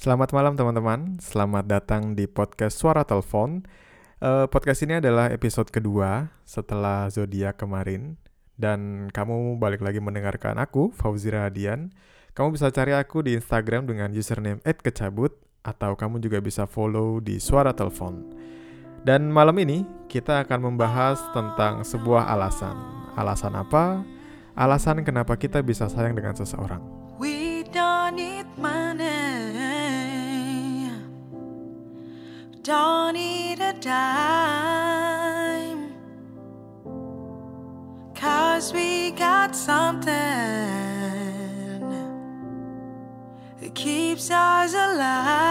Selamat malam teman-teman, selamat datang di podcast Suara Telepon. Uh, podcast ini adalah episode kedua setelah zodiak kemarin dan kamu balik lagi mendengarkan aku, Fauzi Radian. Kamu bisa cari aku di Instagram dengan username @kecabut atau kamu juga bisa follow di Suara Telepon. Dan malam ini kita akan membahas tentang sebuah alasan. Alasan apa? Alasan kenapa kita bisa sayang dengan seseorang. We don't need money. Don't need a dime. Cause we got something that keeps us alive.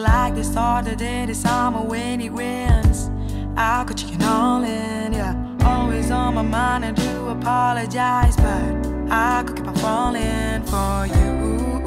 like they started it the summer when it rains. I'll go chicken all in, yeah. Always on my mind, I do apologize, but I could keep on falling for you.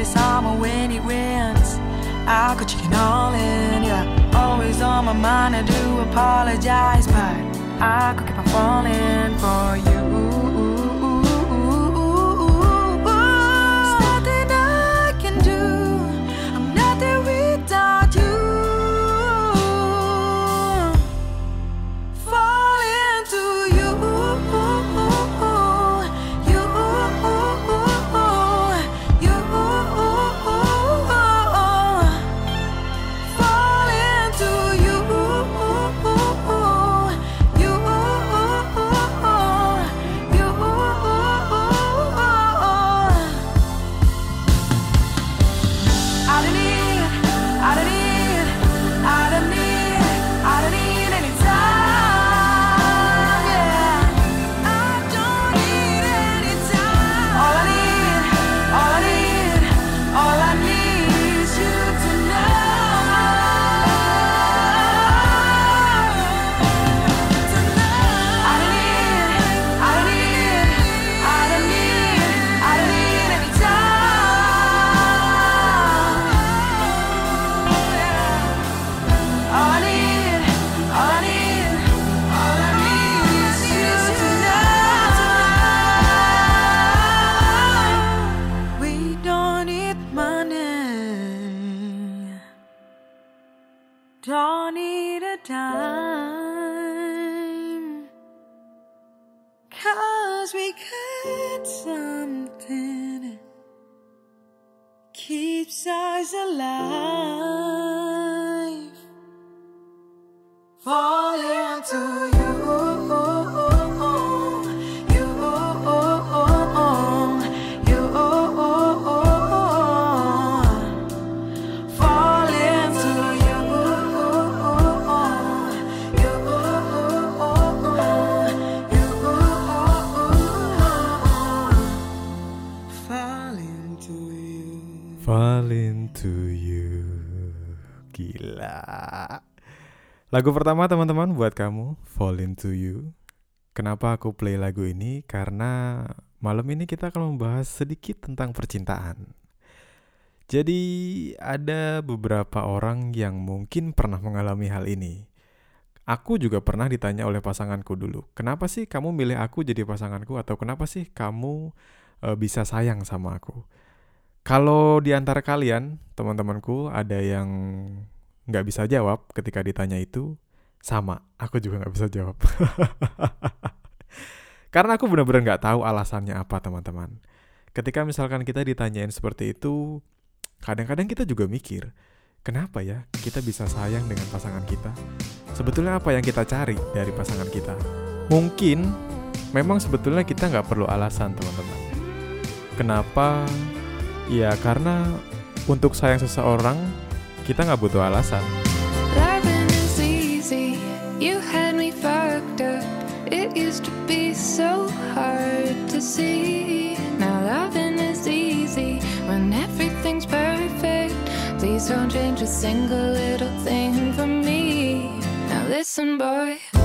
The summer when it rains. I could chicken all in, yeah. Always on my mind, I do apologize, but I could keep on falling for you. Lagu pertama teman-teman buat kamu, Fall Into You. Kenapa aku play lagu ini? Karena malam ini kita akan membahas sedikit tentang percintaan. Jadi ada beberapa orang yang mungkin pernah mengalami hal ini. Aku juga pernah ditanya oleh pasanganku dulu, kenapa sih kamu milih aku jadi pasanganku atau kenapa sih kamu uh, bisa sayang sama aku? Kalau di antara kalian, teman-temanku, ada yang nggak bisa jawab ketika ditanya itu sama aku juga nggak bisa jawab. Karena aku benar-benar nggak tahu alasannya apa teman-teman. Ketika misalkan kita ditanyain seperti itu kadang-kadang kita juga mikir kenapa ya kita bisa sayang dengan pasangan kita? Sebetulnya apa yang kita cari dari pasangan kita? Mungkin memang sebetulnya kita nggak perlu alasan teman-teman. Kenapa? Ya karena untuk sayang seseorang kita nggak butuh alasan. Please don't change a single little thing for me. Now listen, boy.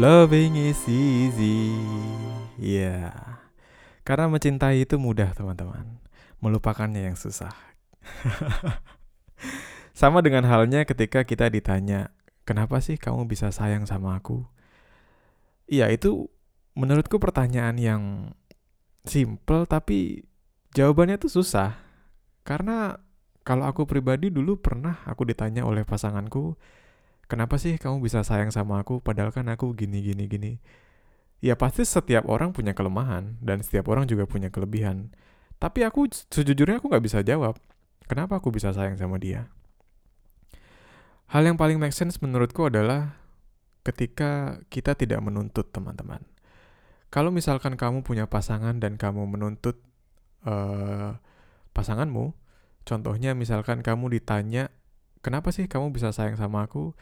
Loving is easy. Ya. Yeah. Karena mencintai itu mudah, teman-teman. Melupakannya yang susah. sama dengan halnya ketika kita ditanya, "Kenapa sih kamu bisa sayang sama aku?" Iya, itu menurutku pertanyaan yang simple tapi jawabannya tuh susah. Karena kalau aku pribadi dulu pernah aku ditanya oleh pasanganku, kenapa sih kamu bisa sayang sama aku padahal kan aku gini gini gini? Ya pasti setiap orang punya kelemahan dan setiap orang juga punya kelebihan. Tapi aku sejujurnya aku nggak bisa jawab kenapa aku bisa sayang sama dia? Hal yang paling make sense menurutku adalah ketika kita tidak menuntut teman-teman. Kalau misalkan kamu punya pasangan dan kamu menuntut uh, pasanganmu contohnya misalkan kamu ditanya kenapa sih kamu bisa sayang sama aku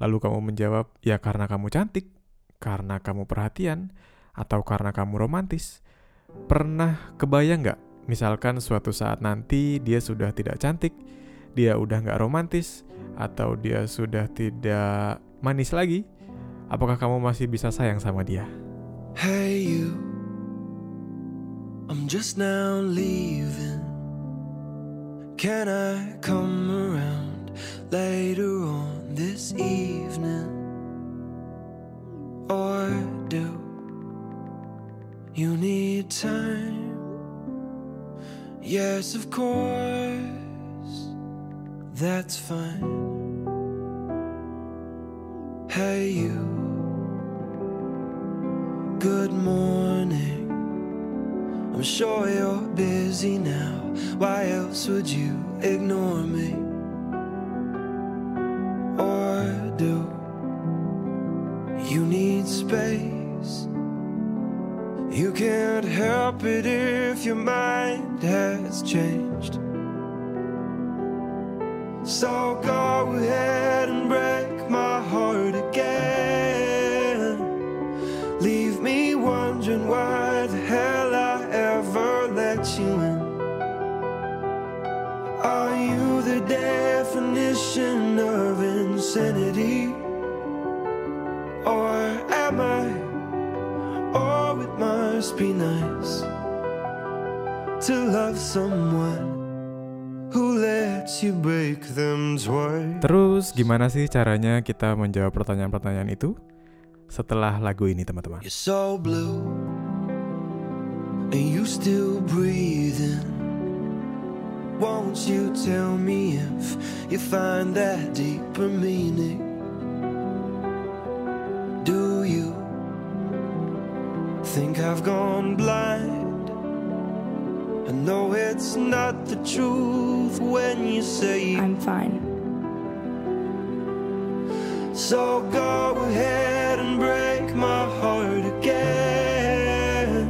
Lalu kamu menjawab, ya karena kamu cantik, karena kamu perhatian, atau karena kamu romantis. Pernah kebayang nggak, misalkan suatu saat nanti dia sudah tidak cantik, dia udah nggak romantis, atau dia sudah tidak manis lagi, apakah kamu masih bisa sayang sama dia? Hey you, I'm just now leaving. Can I come around later on? this evening? Or do you need time Yes, of course, that's fine. Hey, you, good morning. I'm sure you're busy now. Why else would you ignore me? Your mind has changed. So go ahead and break my heart again. Leave me wondering why the hell I ever let you in. Are you the definition of insanity? Or am I? Oh, it must be nice to love someone who lets you break them twice. Terus gimana sih caranya kita menjawab pertanyaan-pertanyaan itu? Setelah lagu ini teman-teman. You're so blue, and you still breathing. Won't you tell me if you find that deeper meaning? Do you think I've gone blind? I know it's not the truth when you say I'm fine. So go ahead and break my heart again.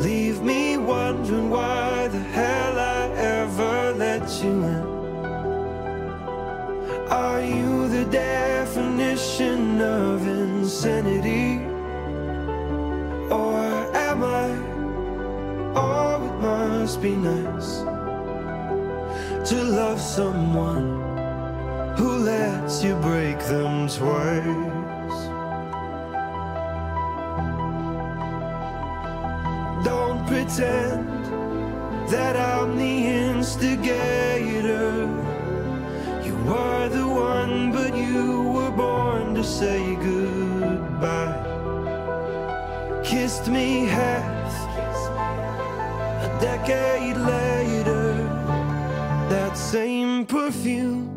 Leave me wondering why the hell I ever let you in. Are you the definition of insanity? Must be nice to love someone who lets you break them twice. Don't pretend that I'm the instigator. You were the one, but you were born to say goodbye. Kissed me half decade later. That same perfume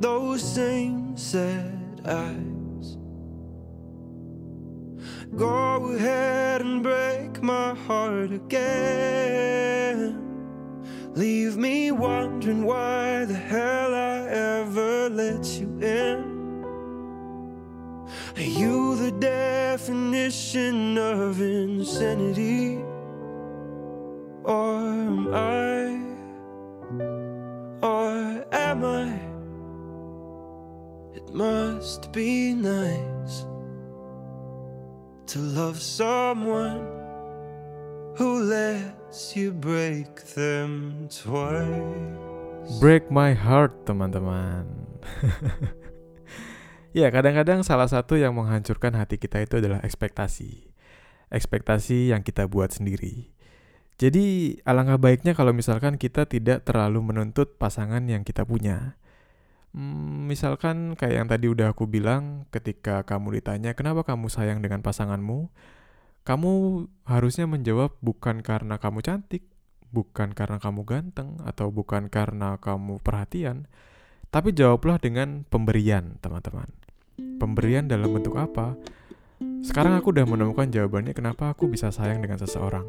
those same sad eyes. Go ahead and break my heart again. Leave me wondering why the hell I ever let you in. Are you the definition of insanity? Or am I? Or am I? It must be nice to love someone who lets you break them twice. Break my heart, teman-teman. ya, kadang-kadang salah satu yang menghancurkan hati kita itu adalah ekspektasi. Ekspektasi yang kita buat sendiri. Jadi, alangkah baiknya kalau misalkan kita tidak terlalu menuntut pasangan yang kita punya. Hmm, misalkan kayak yang tadi udah aku bilang, ketika kamu ditanya kenapa kamu sayang dengan pasanganmu, kamu harusnya menjawab bukan karena kamu cantik, bukan karena kamu ganteng, atau bukan karena kamu perhatian, tapi jawablah dengan pemberian, teman-teman. Pemberian dalam bentuk apa? Sekarang aku udah menemukan jawabannya kenapa aku bisa sayang dengan seseorang.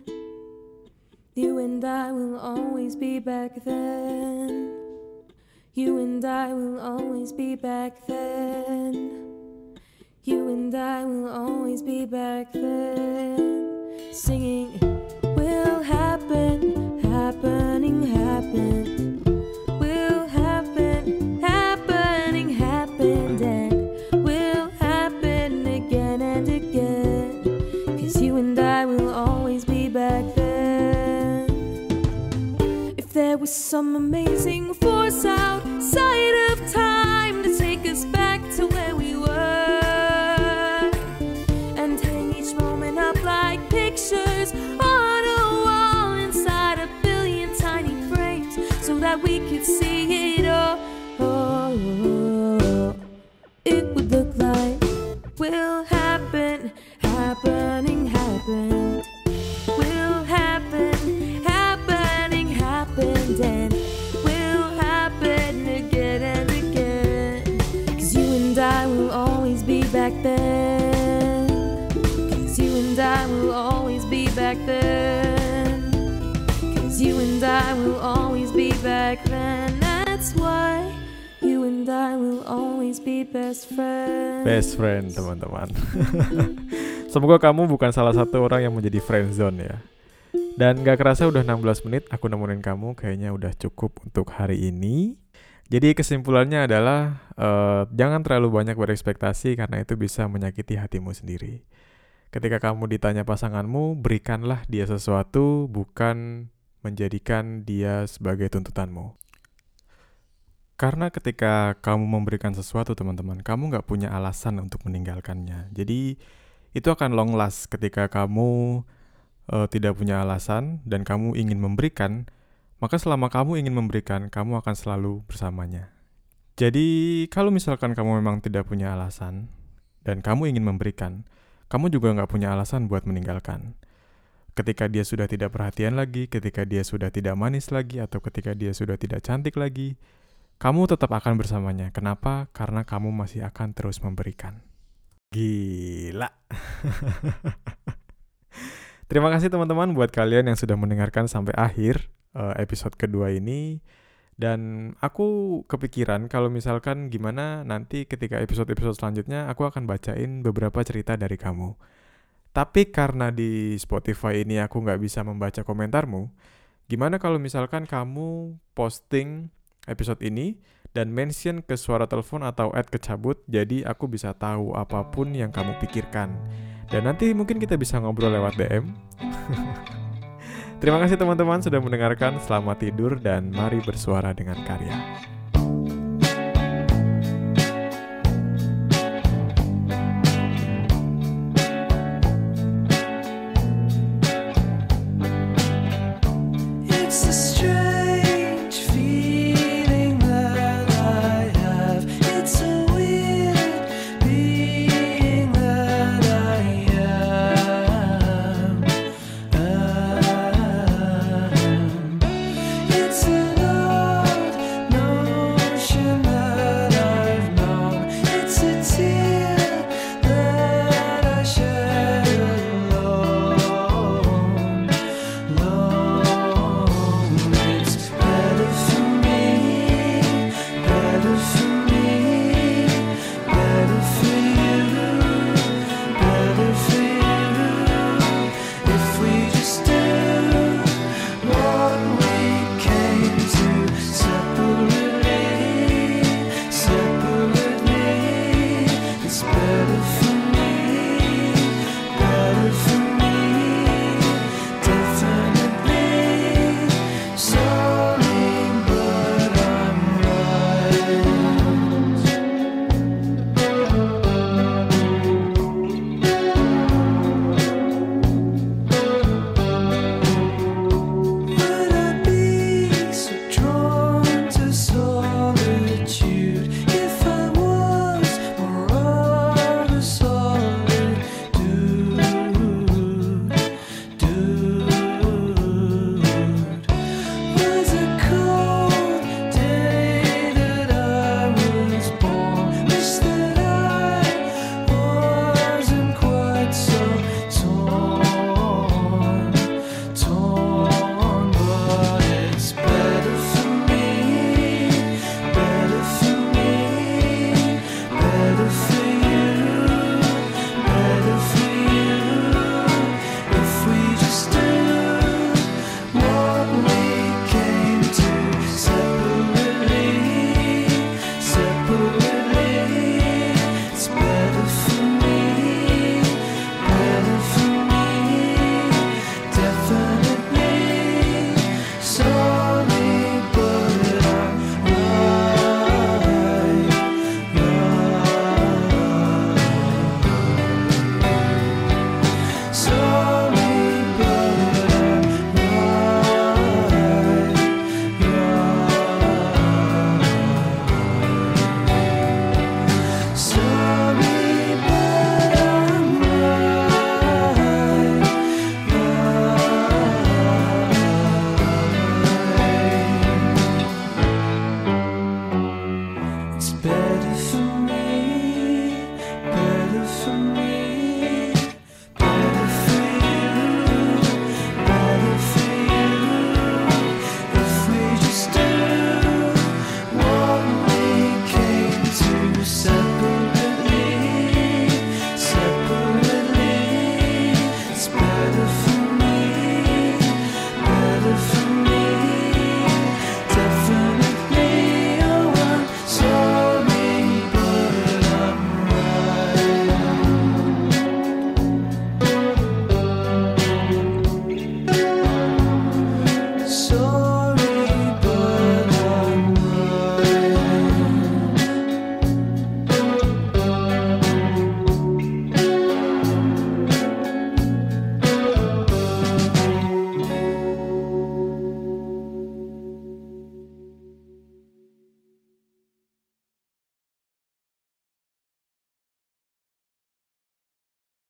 You and I will always be back then. You and I will always be back then. You and I will always be back then. Singing some amazing force outside and I will always be back then. That's why you and I will always be best friends. Best friend teman-teman. Semoga kamu bukan salah satu orang yang menjadi friend zone ya. Dan gak kerasa udah 16 menit aku nemenin kamu kayaknya udah cukup untuk hari ini. Jadi kesimpulannya adalah eh, jangan terlalu banyak berekspektasi karena itu bisa menyakiti hatimu sendiri. Ketika kamu ditanya pasanganmu, berikanlah dia sesuatu bukan menjadikan dia sebagai tuntutanmu. Karena ketika kamu memberikan sesuatu teman-teman, kamu nggak punya alasan untuk meninggalkannya. Jadi itu akan long last ketika kamu eh, tidak punya alasan dan kamu ingin memberikan, maka selama kamu ingin memberikan, kamu akan selalu bersamanya. Jadi kalau misalkan kamu memang tidak punya alasan dan kamu ingin memberikan, kamu juga nggak punya alasan buat meninggalkan. Ketika dia sudah tidak perhatian lagi, ketika dia sudah tidak manis lagi, atau ketika dia sudah tidak cantik lagi, kamu tetap akan bersamanya. Kenapa? Karena kamu masih akan terus memberikan. Gila. Terima kasih teman-teman buat kalian yang sudah mendengarkan sampai akhir eh, episode kedua ini. Dan aku kepikiran kalau misalkan gimana nanti ketika episode-episode selanjutnya aku akan bacain beberapa cerita dari kamu. Tapi karena di Spotify ini aku nggak bisa membaca komentarmu, gimana kalau misalkan kamu posting episode ini dan mention ke suara telepon atau add kecabut jadi aku bisa tahu apa pun yang kamu pikirkan. Dan nanti mungkin kita bisa ngobrol lewat DM. Terima kasih teman-teman sudah mendengarkan. Selamat tidur dan mari bersuara dengan karya.